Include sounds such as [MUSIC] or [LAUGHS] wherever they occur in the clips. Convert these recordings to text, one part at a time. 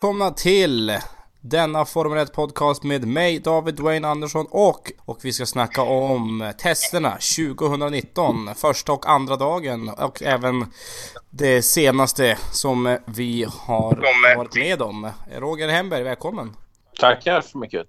Välkomna till denna Formel 1 podcast med mig David Dwayne Andersson och, och vi ska snacka om testerna 2019, första och andra dagen och även det senaste som vi har varit med om. Roger Hemberg, välkommen! Tackar så mycket!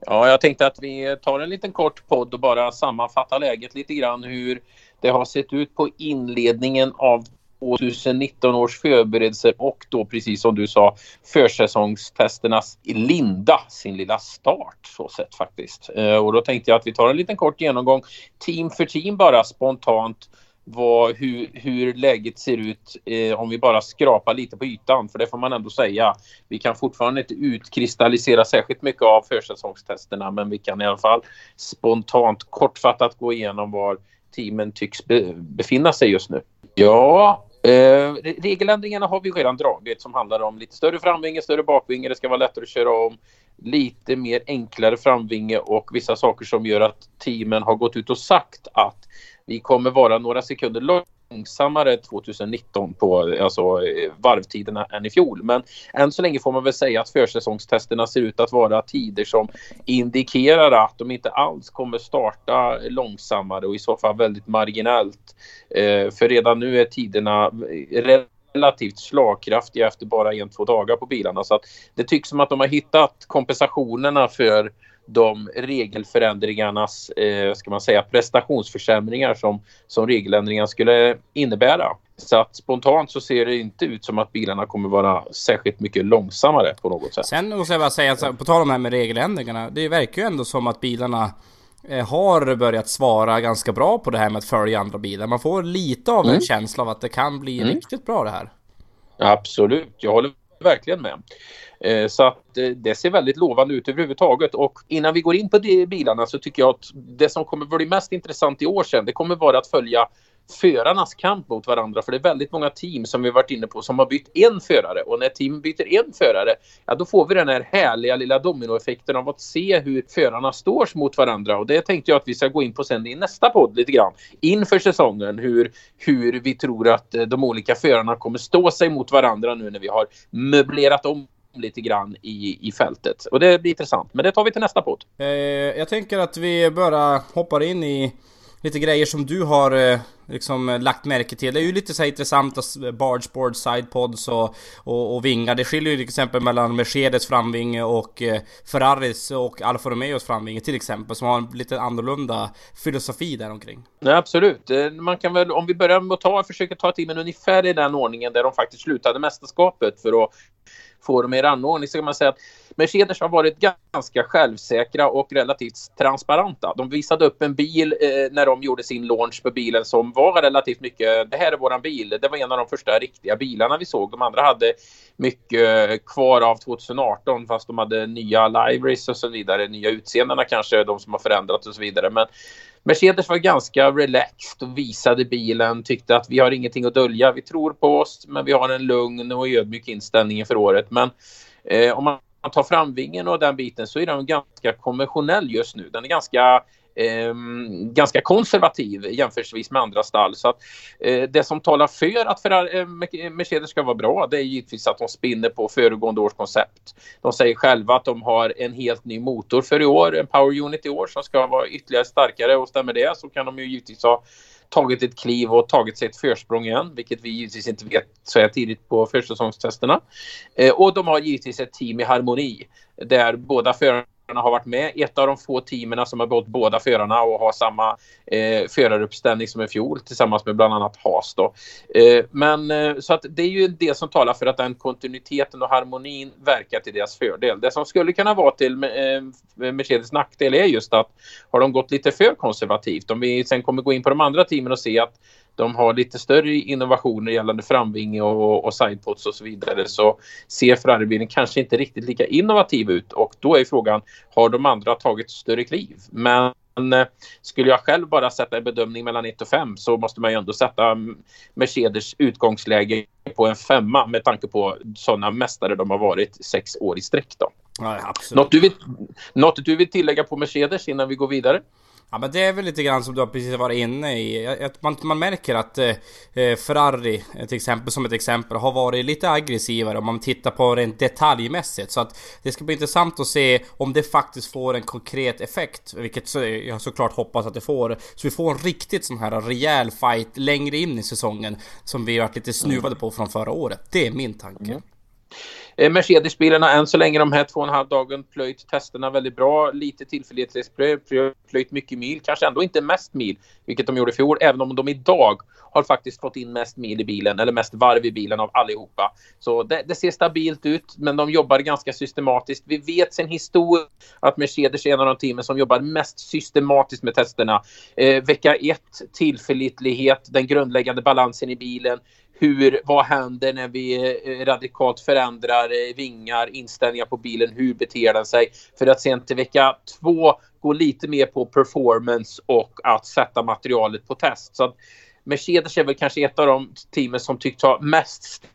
Ja, jag tänkte att vi tar en liten kort podd och bara sammanfattar läget lite grann hur det har sett ut på inledningen av 2019 års förberedelser och då precis som du sa försäsongstesternas linda sin lilla start så sett faktiskt. Eh, och då tänkte jag att vi tar en liten kort genomgång team för team bara spontant vad, hur, hur läget ser ut eh, om vi bara skrapar lite på ytan för det får man ändå säga. Vi kan fortfarande inte utkristallisera särskilt mycket av försäsongstesterna men vi kan i alla fall spontant kortfattat gå igenom var teamen tycks be befinna sig just nu. Ja, Eh, regeländringarna har vi redan dragit som handlar om lite större framvinge, större bakvinge, det ska vara lättare att köra om, lite mer enklare framvinge och vissa saker som gör att teamen har gått ut och sagt att vi kommer vara några sekunder långsammare 2019 på alltså, varvtiderna än i fjol. Men än så länge får man väl säga att försäsongstesterna ser ut att vara tider som indikerar att de inte alls kommer starta långsammare och i så fall väldigt marginellt. Eh, för redan nu är tiderna relativt slagkraftiga efter bara en, två dagar på bilarna. Så att det tycks som att de har hittat kompensationerna för de regelförändringarnas, eh, ska man säga, prestationsförsämringar som, som regeländringarna skulle innebära. Så att spontant så ser det inte ut som att bilarna kommer vara särskilt mycket långsammare på något sätt. Sen måste jag bara säga, att på tal om det här med regeländringarna, det verkar ju ändå som att bilarna eh, har börjat svara ganska bra på det här med att följa andra bilar. Man får lite av en mm. känsla av att det kan bli mm. riktigt bra det här. Absolut, jag håller verkligen med. Eh, så att eh, det ser väldigt lovande ut överhuvudtaget. Och innan vi går in på de bilarna så tycker jag att det som kommer bli mest intressant i år sen det kommer vara att följa förarnas kamp mot varandra. För det är väldigt många team som vi varit inne på som har bytt en förare. Och när team byter en förare, ja då får vi den här härliga lilla dominoeffekten av att se hur förarna står mot varandra. Och det tänkte jag att vi ska gå in på sen i nästa podd lite grann. Inför säsongen hur, hur vi tror att eh, de olika förarna kommer stå sig mot varandra nu när vi har möblerat om lite grann i, i fältet. Och det blir intressant. Men det tar vi till nästa podd. Eh, jag tänker att vi bara hoppar in i lite grejer som du har eh, liksom eh, lagt märke till. Det är ju lite så här intressanta bargeboard, sidepods och, och, och, vingar. Det skiljer ju till exempel mellan Mercedes framvinge och eh, Ferraris och Alfa Romeos framvinge till exempel som har en lite annorlunda filosofi däromkring. Nej, absolut. Man kan väl, om vi börjar med att ta, försöka ta teamen ungefär i den ordningen där de faktiskt slutade mästerskapet för att få dem i rangordning så kan man säga att Mercedes har varit ganska självsäkra och relativt transparenta. De visade upp en bil eh, när de gjorde sin launch på bilen som var relativt mycket, det här är våran bil. Det var en av de första riktiga bilarna vi såg. De andra hade mycket eh, kvar av 2018 fast de hade nya libraries och så vidare, nya utseendena kanske, de som har förändrats och så vidare. Men Mercedes var ganska relaxed och visade bilen, tyckte att vi har ingenting att dölja. Vi tror på oss, men vi har en lugn och ödmjuk inställning inför året. Men eh, om man tar framvingen och den biten så är den ganska konventionell just nu. Den är ganska eh, ganska konservativ jämförelsevis med andra stall. Så att, eh, det som talar för att Ferrari, eh, eh, Mercedes ska vara bra, det är givetvis att de spinner på föregående års koncept. De säger själva att de har en helt ny motor för i år, en Power Unit i år som ska vara ytterligare starkare och stämmer det så kan de ju givetvis ha tagit ett kliv och tagit sig ett försprång igen, vilket vi givetvis inte vet så här tidigt på försäsongstesterna. Eh, och de har givetvis ett team i harmoni där båda förarna har varit med. Ett av de få teamen som har behållit båda förarna och har samma eh, föraruppställning som i fjol tillsammans med bland annat Haas. Då. Eh, men eh, så att det är ju det som talar för att den kontinuiteten och harmonin verkar till deras fördel. Det som skulle kunna vara till eh, Mercedes nackdel är just att har de gått lite för konservativt. Om vi sen kommer gå in på de andra teamen och se att de har lite större innovationer gällande framvinge och, och sidepods och så vidare så ser Ferrari-bilen kanske inte riktigt lika innovativ ut och då är frågan har de andra tagit större kliv? Men eh, skulle jag själv bara sätta en bedömning mellan 1 och 5 så måste man ju ändå sätta Mercedes utgångsläge på en femma med tanke på sådana mästare de har varit sex år i sträck. Då. Ja, något, du vill, något du vill tillägga på Mercedes innan vi går vidare? Ja men det är väl lite grann som du har precis varit inne i. Man, man märker att eh, eh Ferrari till exempel, som ett exempel, har varit lite aggressivare om man tittar på rent detaljmässigt. Så att det ska bli intressant att se om det faktiskt får en konkret effekt. Vilket så, jag såklart hoppas att det får. Så vi får en riktigt sån här rejäl fight längre in i säsongen. Som vi varit lite snuvade på från förra året. Det är min tanke. Mm. Eh, Mercedes-bilarna än så länge de här två och en halv dagen plöjt testerna väldigt bra. Lite tillförlitlighetsplöjt, plöjt mycket mil, kanske ändå inte mest mil, vilket de gjorde i fjol, även om de idag har faktiskt fått in mest mil i bilen eller mest varv i bilen av allihopa. Så det, det ser stabilt ut, men de jobbar ganska systematiskt. Vi vet sen historiskt att Mercedes är en av de teamen som jobbar mest systematiskt med testerna. Eh, vecka ett, tillförlitlighet, den grundläggande balansen i bilen hur, vad händer när vi eh, radikalt förändrar eh, vingar, inställningar på bilen, hur beter den sig? För att sen till vecka två gå lite mer på performance och att sätta materialet på test. Så att Mercedes är väl kanske ett av de teamen som tycks ha mest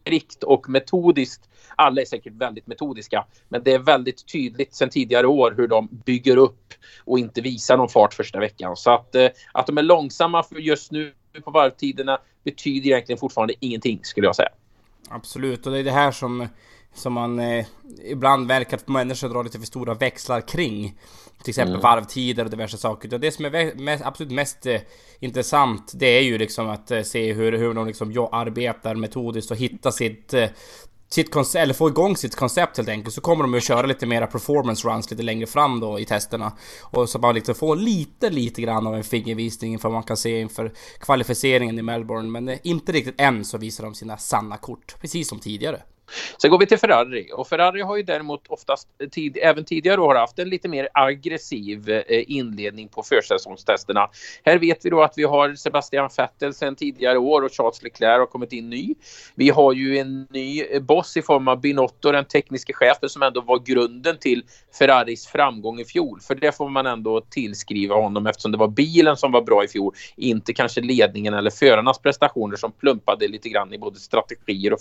strikt och metodiskt. Alla är säkert väldigt metodiska, men det är väldigt tydligt sedan tidigare år hur de bygger upp och inte visar någon fart första veckan. Så att, eh, att de är långsamma för just nu på varvtiderna betyder egentligen fortfarande ingenting skulle jag säga. Absolut, och det är det här som, som man eh, ibland verkar att människor drar lite för stora växlar kring. Till exempel mm. varvtider och diverse saker. Det som är mest, absolut mest eh, intressant det är ju liksom att eh, se hur, hur de liksom arbetar metodiskt och hitta sitt eh, sitt koncept, eller få igång sitt koncept helt enkelt så kommer de att köra lite mera performance runs lite längre fram då i testerna. Och så man liksom får lite, lite grann av en fingervisning inför vad man kan se inför kvalificeringen i Melbourne. Men inte riktigt än så visar de sina sanna kort, precis som tidigare. Sen går vi till Ferrari och Ferrari har ju däremot oftast eh, tid, även tidigare år haft en lite mer aggressiv eh, inledning på försäsongstesterna. Här vet vi då att vi har Sebastian Vettel sedan tidigare år och Charles Leclerc har kommit in ny. Vi har ju en ny eh, boss i form av Binotto, den tekniska chefen som ändå var grunden till Ferraris framgång i fjol. För det får man ändå tillskriva honom eftersom det var bilen som var bra i fjol, inte kanske ledningen eller förarnas prestationer som plumpade lite grann i både strategier och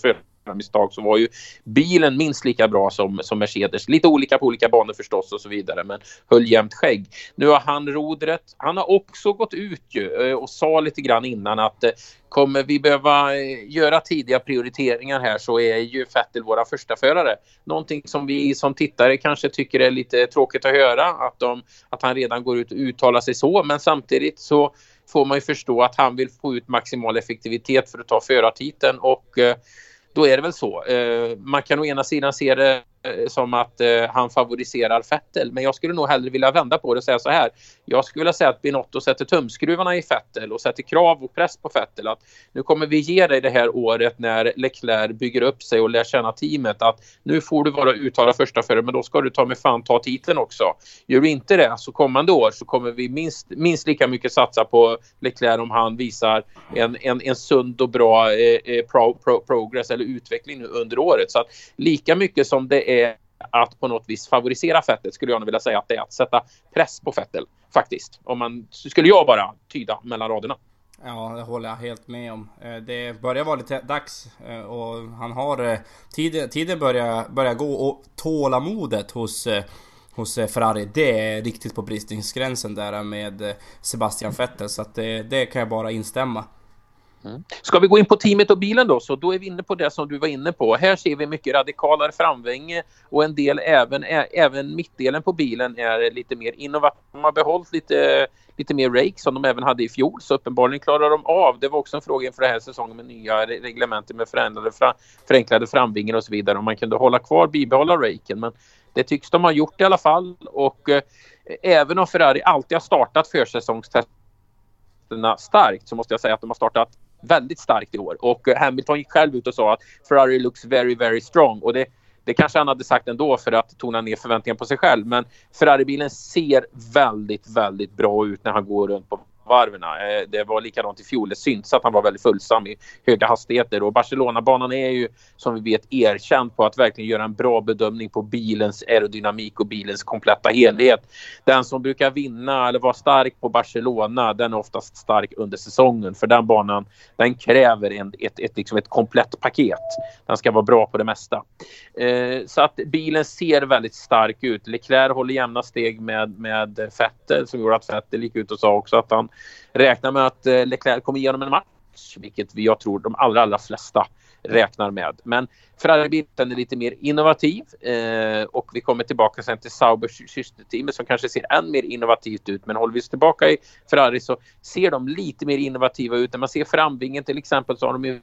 misstag så var ju bilen minst lika bra som, som Mercedes. Lite olika på olika banor förstås och så vidare, men höll jämnt skägg. Nu har han rodret. Han har också gått ut ju eh, och sa lite grann innan att eh, kommer vi behöva eh, göra tidiga prioriteringar här så är ju Vettel våra första förare. Någonting som vi som tittare kanske tycker är lite tråkigt att höra att, de, att han redan går ut och uttalar sig så, men samtidigt så får man ju förstå att han vill få ut maximal effektivitet för att ta förartiteln och då är det väl så. Eh, man kan å ena sidan se det Eh, som att eh, han favoriserar Fettel. Men jag skulle nog hellre vilja vända på det och säga så här. Jag skulle vilja säga att Binotto sätter tumskruvarna i Fettel och sätter krav och press på Fettel att nu kommer vi ge dig det här året när Leclerc bygger upp sig och lär känna teamet att nu får du vara uttalad första förare men då ska du ta med fan ta titeln också. Gör du inte det så kommande år så kommer vi minst, minst lika mycket satsa på Leclerc om han visar en, en, en sund och bra eh, eh pro, pro, progress eller utveckling under året. Så att lika mycket som det är att på något vis favorisera Fettel skulle jag nog vilja säga att det är att sätta press på Fettel faktiskt. Om man skulle jag bara tyda mellan raderna. Ja, det håller jag helt med om. Eh, det börjar vara lite dags eh, och han har... Eh, tiden, tiden börjar, börjar gå och tålamodet hos, hos Ferrari det är riktigt på bristningsgränsen där med Sebastian Vettel så att det, det kan jag bara instämma. Mm. Ska vi gå in på teamet och bilen då, så då är vi inne på det som du var inne på. Här ser vi mycket radikalare framvänge och en del även, även mittdelen på bilen är lite mer innovativ. De har behållit lite, lite mer rake som de även hade i fjol, så uppenbarligen klarar de av. Det var också en fråga inför den här säsongen med nya reglementer med förändrade, förenklade framvingar och så vidare om man kunde hålla kvar, bibehålla raken. Men det tycks de ha gjort i alla fall och eh, även om Ferrari alltid har startat försäsongstesterna starkt så måste jag säga att de har startat väldigt starkt i år. Och eh, Hamilton gick själv ut och sa att Ferrari looks very, very strong. Och det, det kanske han hade sagt ändå för att tona ner förväntningarna på sig själv. Men Ferrari-bilen ser väldigt, väldigt bra ut när han går runt på varven. Eh, det var likadant i fjol. Det syntes att han var väldigt följsam i höga hastigheter och Barcelona-banan är ju som vi vet erkänd på att verkligen göra en bra bedömning på bilens aerodynamik och bilens kompletta helhet. Den som brukar vinna eller vara stark på Barcelona, den är oftast stark under säsongen för den banan, den kräver en, ett, ett, liksom ett komplett paket. Den ska vara bra på det mesta. Eh, så att bilen ser väldigt stark ut. Leclerc håller jämna steg med, med Vettel som gjorde att Vettel gick ut och sa också att han räknar med att eh, Leclerc kommer igenom en match, vilket jag tror de allra, allra flesta räknar med. Men Ferrari-bilen är lite mer innovativ eh, och vi kommer tillbaka sen till Saubers systerteamet som kanske ser än mer innovativt ut. Men håller vi oss tillbaka i Ferrari så ser de lite mer innovativa ut. När man ser framvingen till exempel så har de ju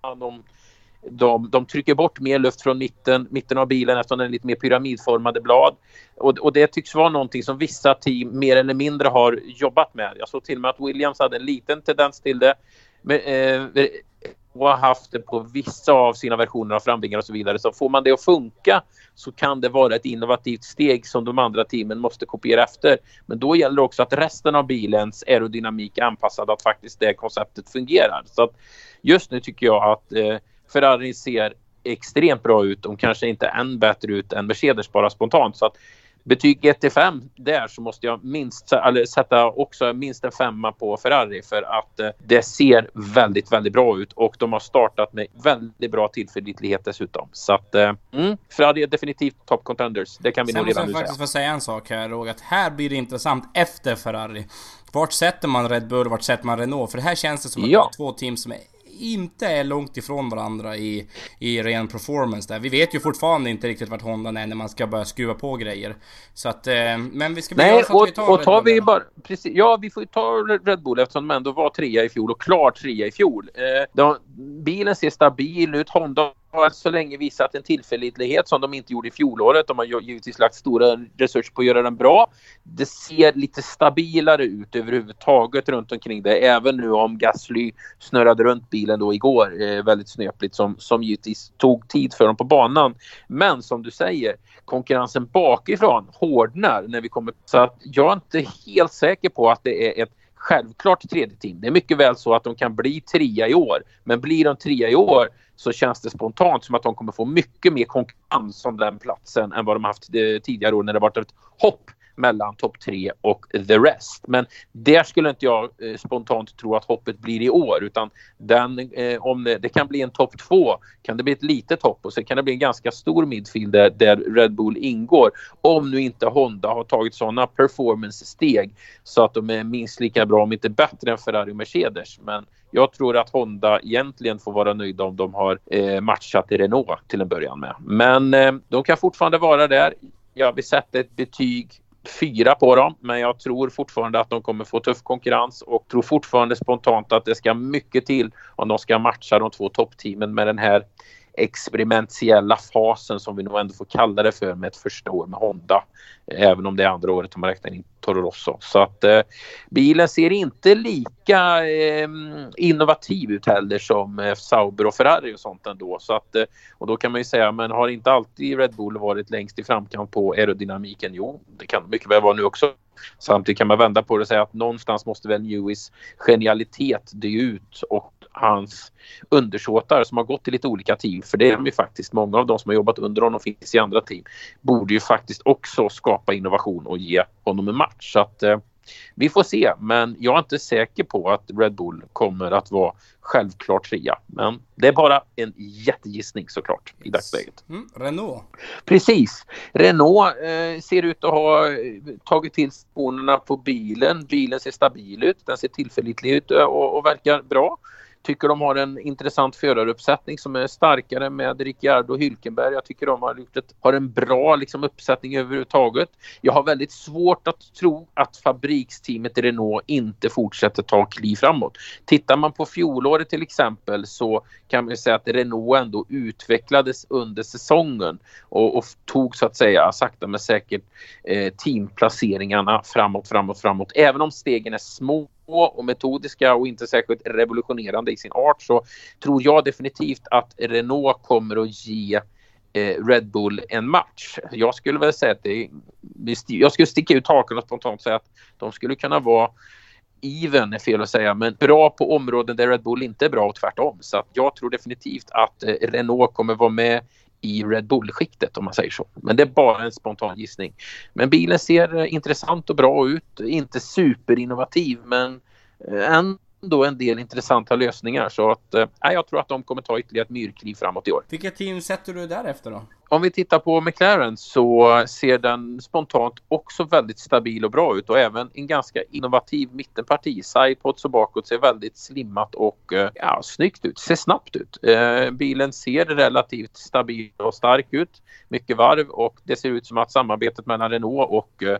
de de, de trycker bort mer luft från mitten, mitten av bilen eftersom den är lite mer pyramidformade blad. Och, och det tycks vara någonting som vissa team mer eller mindre har jobbat med. Jag såg till och med att Williams hade en liten tendens till det. Men, eh, och har haft det på vissa av sina versioner av framvingar och så vidare. Så får man det att funka så kan det vara ett innovativt steg som de andra teamen måste kopiera efter. Men då gäller det också att resten av bilens aerodynamik är anpassad att faktiskt det konceptet fungerar. Så att just nu tycker jag att eh, Ferrari ser extremt bra ut. De kanske inte än bättre ut än Mercedes bara spontant. Så att betyg 1 till 5 där så måste jag minst eller sätta också minst en femma på Ferrari för att eh, det ser väldigt, väldigt bra ut och de har startat med väldigt bra tillförlitlighet dessutom. Så att eh, mm, Ferrari är definitivt top contenders. Det kan vi Sen nog redan nu säga. Sen faktiskt få säga en sak här Roger, att här blir det intressant efter Ferrari. Vart sätter man Red Bull och vart sätter man Renault? För det här känns det som att ja. det är två team som är inte är långt ifrån varandra i, i ren performance där. Vi vet ju fortfarande inte riktigt vart Honda är när man ska börja skruva på grejer. Så att, eh, men vi ska Nej, och, att vi tar och tar vi bara, precis, ja vi får ju ta Red Bull eftersom de ändå var trea i fjol och klart trea i fjol. Eh, de, bilen ser stabil ut, Honda har så länge visat en tillförlitlighet som de inte gjorde i fjolåret. De har givetvis lagt stora resurser på att göra den bra. Det ser lite stabilare ut överhuvudtaget runt omkring det. Även nu om Gasly snurrade runt bilen då igår eh, väldigt snöpligt som, som givetvis tog tid för dem på banan. Men som du säger, konkurrensen bakifrån hårdnar när vi kommer. Så att jag är inte helt säker på att det är ett självklart tredje team. Det är mycket väl så att de kan bli trea i år. Men blir de trea i år så känns det spontant som att de kommer få mycket mer konkurrens om den platsen än vad de haft eh, tidigare år när det varit ett hopp mellan topp tre och the rest. Men där skulle inte jag eh, spontant tro att hoppet blir i år utan den, eh, om det, det, kan bli en topp två kan det bli ett litet hopp och sen kan det bli en ganska stor midfield där, där Red Bull ingår. Om nu inte Honda har tagit sådana performance-steg så att de är minst lika bra om inte bättre än Ferrari och Mercedes. Men jag tror att Honda egentligen får vara nöjda om de har eh, matchat i Renault till en början med. Men eh, de kan fortfarande vara där. Jag vill sätta ett betyg fyra på dem, men jag tror fortfarande att de kommer få tuff konkurrens och tror fortfarande spontant att det ska mycket till om de ska matcha de två toppteamen med den här experimentella fasen som vi nog ändå får kalla det för med ett första år med Honda. Även om det är andra året om man räknar in Toro Rosso. Så att eh, bilen ser inte lika eh, innovativ ut heller som eh, Sauber och Ferrari och sånt ändå. Så att, eh, och då kan man ju säga, men har inte alltid Red Bull varit längst i framkant på aerodynamiken? Jo, det kan mycket väl vara nu också. Samtidigt kan man vända på det och säga att någonstans måste väl Lewis genialitet dö ut och hans undersåtar som har gått till lite olika team, för det är de ju faktiskt. Många av de som har jobbat under honom finns i andra team. Borde ju faktiskt också skapa innovation och ge honom en match. Så att eh, vi får se, men jag är inte säker på att Red Bull kommer att vara självklart trea. Men det är bara en jättegissning såklart i dagsläget. Mm, Renault. Precis. Renault eh, ser ut att ha eh, tagit till sponerna på bilen. Bilen ser stabil ut. Den ser tillförlitlig ut eh, och, och verkar bra. Tycker de har en intressant föraruppsättning som är starkare med Ricciardo och Hylkenberg. Jag tycker de har, gjort ett, har en bra liksom, uppsättning överhuvudtaget. Jag har väldigt svårt att tro att fabriksteamet Renault inte fortsätter ta kliv framåt. Tittar man på fjolåret till exempel så kan man säga att Renault ändå utvecklades under säsongen och, och tog så att säga sakta men säkert eh, teamplaceringarna framåt, framåt, framåt. Även om stegen är små och metodiska och inte särskilt revolutionerande i sin art så tror jag definitivt att Renault kommer att ge eh, Red Bull en match. Jag skulle väl säga att det, jag skulle sticka ut hakan och spontant säga att de skulle kunna vara even är fel att säga, men bra på områden där Red Bull inte är bra och tvärtom. Så att jag tror definitivt att eh, Renault kommer vara med i Red Bull-skiktet om man säger så. Men det är bara en spontan gissning. Men bilen ser eh, intressant och bra ut. Inte superinnovativ men eh, ändå en del intressanta lösningar så att eh, jag tror att de kommer ta ytterligare ett myrkliv framåt i år. Vilket team sätter du därefter då? Om vi tittar på McLaren så ser den spontant också väldigt stabil och bra ut och även en ganska innovativ mittenparti. Sidepods och bakåt ser väldigt slimmat och eh, ja, snyggt ut, ser snabbt ut. Eh, bilen ser relativt stabil och stark ut, mycket varv och det ser ut som att samarbetet mellan Renault och eh,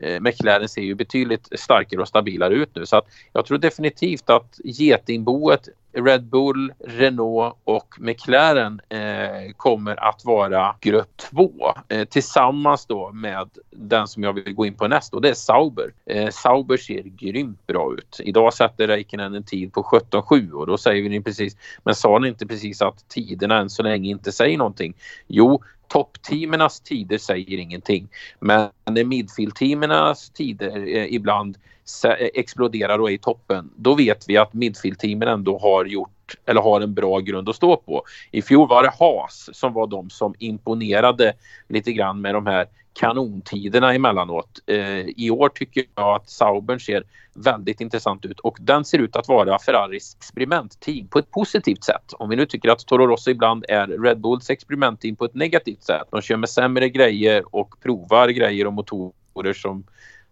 eh McLaren ser ju betydligt starkare och stabilare ut nu. Så att jag tror definitivt att getingboet Red Bull, Renault och McLaren eh, kommer att vara grupp två eh, tillsammans då med den som jag vill gå in på näst och det är Sauber. Eh, Sauber ser grymt bra ut. Idag sätter Räikkönen en tid på 17.7 och då säger ni precis, men sa ni inte precis att tiderna än så länge inte säger någonting? Jo, toppteamernas tider säger ingenting. Men när midfield-teamernas tider eh, ibland eh, exploderar och är i toppen, då vet vi att midfield-teamen ändå har gjort eller har en bra grund att stå på. I fjol var det Haas som var de som imponerade lite grann med de här kanontiderna emellanåt. Eh, I år tycker jag att Saubern ser väldigt intressant ut och den ser ut att vara Ferraris experimentteam på ett positivt sätt. Om vi nu tycker att Toro Rosso ibland är Red Bulls experimentteam på ett negativt sätt. De kör med sämre grejer och provar grejer och motorer som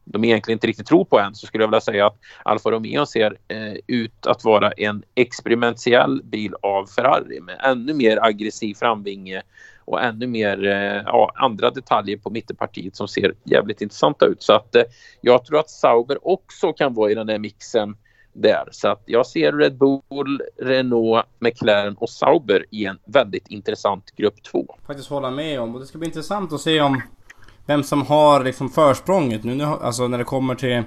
de egentligen inte riktigt tror på än så skulle jag vilja säga att Alfa Romeo ser eh, ut att vara en experimentell bil av Ferrari med ännu mer aggressiv framvinge och ännu mer eh, ja, andra detaljer på mittenpartiet som ser jävligt intressanta ut. Så att eh, jag tror att Sauber också kan vara i den här mixen där. Så att jag ser Red Bull, Renault, McLaren och Sauber i en väldigt intressant grupp 2. Faktiskt hålla med om och det ska bli intressant att se om vem som har liksom försprånget nu, alltså när det kommer till,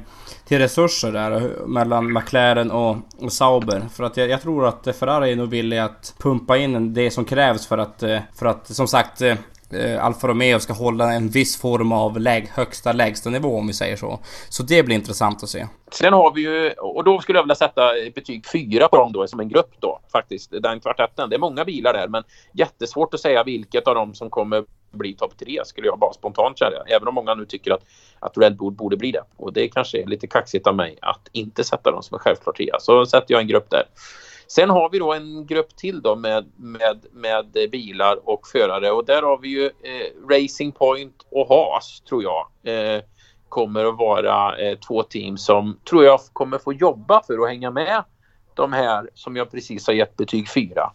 till resurser där mellan McLaren och, och Sauber. För att jag, jag, tror att Ferrari är nog villig att pumpa in det som krävs för att, eh, för att som sagt eh, eh, Alfa Romeo ska hålla en viss form av läg, högsta lägsta nivå om vi säger så. Så det blir intressant att se. Sen har vi ju, och då skulle jag vilja sätta betyg 4 på dem då som en grupp då faktiskt, den kvartetten. Det är många bilar där men jättesvårt att säga vilket av dem som kommer bli topp tre skulle jag bara spontant säga. Även om många nu tycker att, att Red Bull borde bli det. Och det kanske är lite kaxigt av mig att inte sätta dem som en självklar trea. Så sätter jag en grupp där. Sen har vi då en grupp till då med, med, med bilar och förare och där har vi ju eh, Racing Point och Haas tror jag. Eh, kommer att vara eh, två team som tror jag kommer få jobba för att hänga med de här som jag precis har gett betyg 4.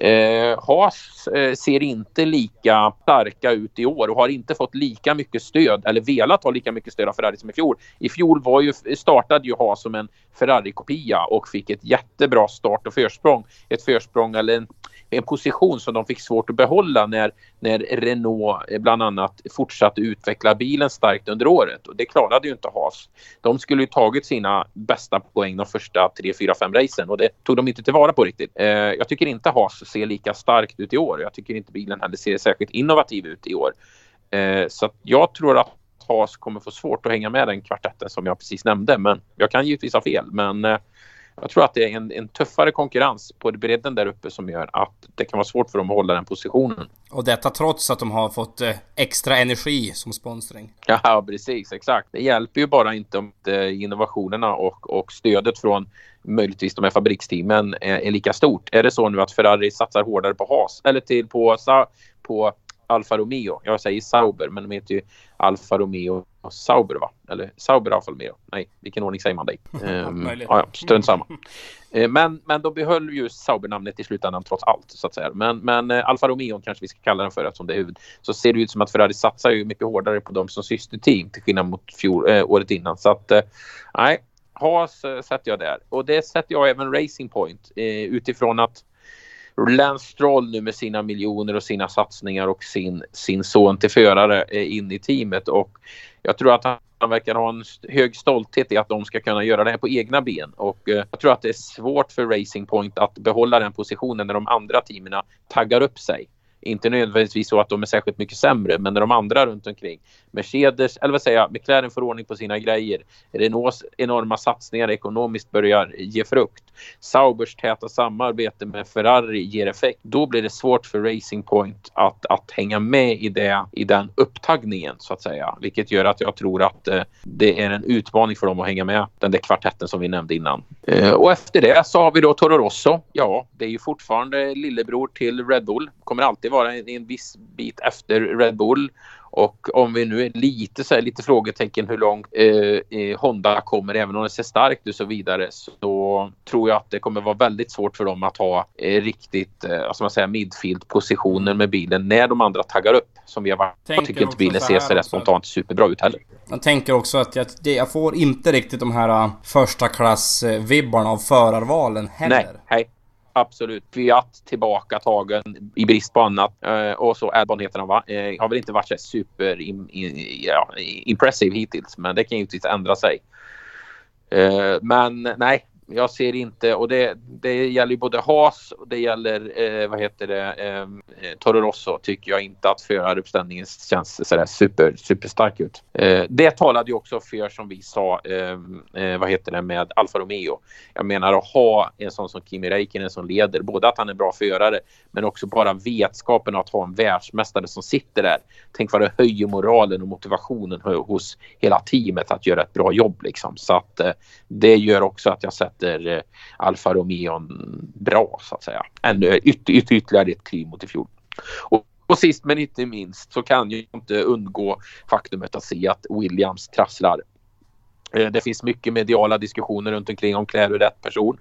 Eh, Haas eh, ser inte lika starka ut i år och har inte fått lika mycket stöd eller velat ha lika mycket stöd av Ferrari som i fjol. I fjol var ju, startade ju Haas som en Ferrari-kopia och fick ett jättebra start och försprång. Ett försprång eller en en position som de fick svårt att behålla när, när Renault eh, bland annat fortsatte utveckla bilen starkt under året. Och det klarade ju inte Haas. De skulle ju tagit sina bästa poäng de första 3, 4, 5 racen och det tog de inte tillvara på riktigt. Eh, jag tycker inte Haas ser lika starkt ut i år. Jag tycker inte bilen heller ser särskilt innovativ ut i år. Eh, så jag tror att Haas kommer få svårt att hänga med den kvartetten som jag precis nämnde. Men jag kan givetvis ha fel. Men eh, jag tror att det är en, en tuffare konkurrens på bredden där uppe som gör att det kan vara svårt för dem att hålla den positionen. Och detta trots att de har fått eh, extra energi som sponsring. Ja, precis. Exakt. Det hjälper ju bara inte om innovationerna och, och stödet från möjligtvis de här fabriksteamen är, är, lika stort. Är det så nu att Ferrari satsar hårdare på Haas eller till på, på Alfa Romeo. Jag säger Sauber, men de heter ju Alfa Romeo och Sauber va? Eller Sauber Alfa Romeo. Nej, vilken ordning säger man dig? [LAUGHS] Um, ja, strunt samma. [LAUGHS] Eh, men, men de behöll ju Sauber-namnet i slutändan trots allt så att säga. Men, men eh, Alfa Romeo kanske vi ska kalla den för eftersom det är huvud. Så ser det ut som att Ferrari satsar ju mycket hårdare på dem som systerteam till skillnad mot fjol, äh, året innan. Så att nej, Haas sätter jag där. Och det sätter jag även Racing Point utifrån att Lance Stroll nu med sina miljoner och sina satsningar och sin, sin son till förare eh, in i teamet och jag tror att han verkar ha en hög stolthet i att de ska kunna göra det här på egna ben och eh, jag tror att det är svårt för Racing Point att behålla den positionen när de andra teamen taggar upp sig. Inte nödvändigtvis så att de är särskilt mycket sämre, men när de andra runt omkring, Mercedes, eller vad säger jag, McLaren får ordning på sina grejer. Renaults enorma satsningar ekonomiskt börjar ge frukt. Saubers täta samarbete med Ferrari ger effekt. Då blir det svårt för Racing Point att, att hänga med i, det, i den upptagningen så att säga. Vilket gör att jag tror att eh, det är en utmaning för dem att hänga med. Den där kvartetten som vi nämnde innan. Eh, och efter det så har vi då Toro Rosso. Ja, det är ju fortfarande lillebror till Red Bull. Kommer alltid vara en, en viss bit efter Red Bull. Och om vi nu är lite, så här, lite frågetecken hur långt eh, eh, Honda kommer, även om det ser starkt ut och så vidare, så tror jag att det kommer vara väldigt svårt för dem att ha eh, riktigt, eh, ska man säga, midfield-positioner med bilen när de andra taggar upp. Som vi har varit. Jag tycker inte bilen ser så spontant superbra ut heller. Jag tänker också att jag, jag får inte riktigt de här uh, första klass-vibbarna av förarvalen heller. Nej, nej. Absolut. Fiat tillbaka tagen i brist på annat. Eh, och så Adbon heter han va? Eh, har väl inte varit så super in, in, ja, impressive hittills men det kan ju inte ändra sig. Eh, men nej, jag ser inte och det, det gäller ju både Haas och det gäller eh, vad heter det eh, eh Toro Rosso tycker jag inte att föraruppställningen känns sådär super superstark ut. Eh, det talade ju också för som vi sa eh, eh, vad heter det med Alfa Romeo. Jag menar att ha en sån som Kimi Räikkönen som leder både att han är bra förare men också bara vetskapen att ha en världsmästare som sitter där. Tänk vad det höjer moralen och motivationen hos hela teamet att göra ett bra jobb liksom så att eh, det gör också att jag sett sätter eh, Alfa Romeo bra så att säga. Ännu yt, yt, ytterligare ett kliv mot i fjol. Och, och sist men inte minst så kan jag inte undgå faktumet att se att Williams trasslar. Eh, det finns mycket mediala diskussioner runt omkring om Claire är rätt person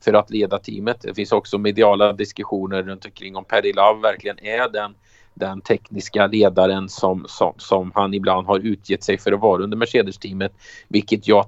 för att leda teamet. Det finns också mediala diskussioner runt omkring om Paddy Love verkligen är den den tekniska ledaren som, som, som han ibland har utgett sig för att vara under Mercedes-teamet. Vilket jag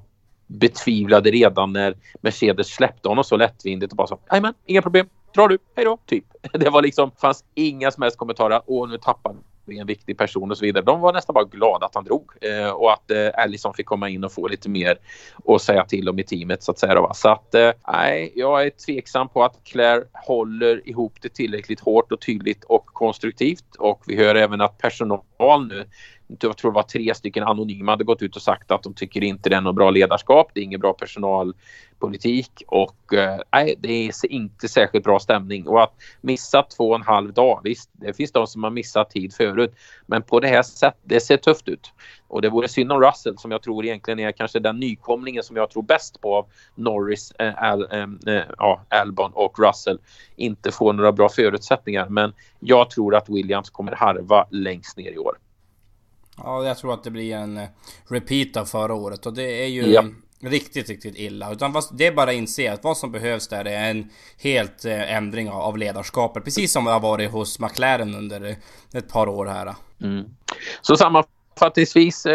betvivlade redan när Mercedes släppte honom så lättvindigt och bara sa men inga problem, drar du, hej då, typ. [LAUGHS] Det var liksom, fanns inga som helst kommentarer, åh nu tappar vi en viktig person och så vidare. De var nästan bara glada att han drog eh, och att eh, Allison fick komma in och få lite mer att säga till om i teamet så att säga. Då, Så att eh, nej, jag är tveksam på att Claire håller ihop det tillräckligt hårt och tydligt och konstruktivt och vi hör även att personal nu jag tror det var tre stycken anonyma hade gått ut och sagt att de tycker inte det är något bra ledarskap. Det är ingen bra personalpolitik och eh, nej, det är inte särskilt bra stämning och att missa två och en halv dag. Visst, det finns de som har missat tid förut, men på det här sättet. Det ser tufft ut och det vore synd om Russell som jag tror egentligen är kanske den nykomlingen som jag tror bäst på av Norris, eh, Al, eh, eh ja, Albon och Russell inte får några bra förutsättningar. Men jag tror att Williams kommer harva längst ner i år. Ja, jag tror att det blir en eh, repeat av förra året och det är ju ja. riktigt, riktigt illa. Utan det är bara att inse att vad som behövs där är en helt eh, ändring av ledarskapet. Precis som det har varit hos McLaren under eh, ett par år här. Mm. Så sammanfattningsvis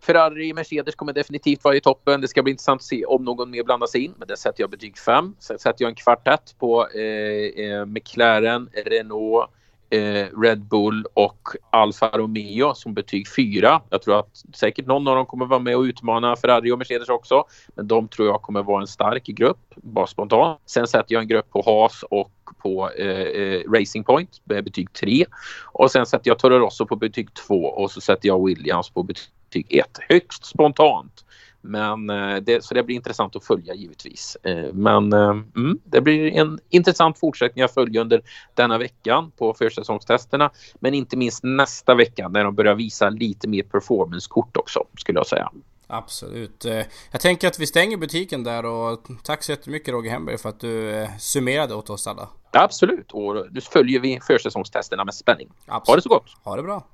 Ferrari, Mercedes kommer definitivt vara i toppen. Det ska bli intressant att se om någon mer blandar sig in. Men det sätter jag betyg 5. Sen sätter jag en kvartett på eh, McLaren, Renault, Eh, Red Bull och Alfa Romeo som betyg 4. Jag tror att säkert någon av dem kommer vara med och utmana Ferrari och Mercedes också. Men de tror jag kommer vara en stark grupp, bara spontant. Sen sätter jag en grupp på Haas och på eh, eh Racing Point med betyg 3. Och sen sätter jag Toro Rosso på betyg 2 och så sätter jag Williams på betyg 1. Högst spontant. Men eh, det, så det blir intressant att följa givetvis. Eh, men eh, mm, det blir en intressant fortsättning att följa under denna veckan på försäsongstesterna. Men inte minst nästa vecka när de börjar visa lite mer performancekort också skulle jag säga. Absolut. Jag tänker att vi stänger butiken där och tack så jättemycket Roger Hemberg för att du summerade åt oss alla. Absolut och nu följer vi försäsongstesterna med spänning. Absolut. Ha det så gott! Ha det bra!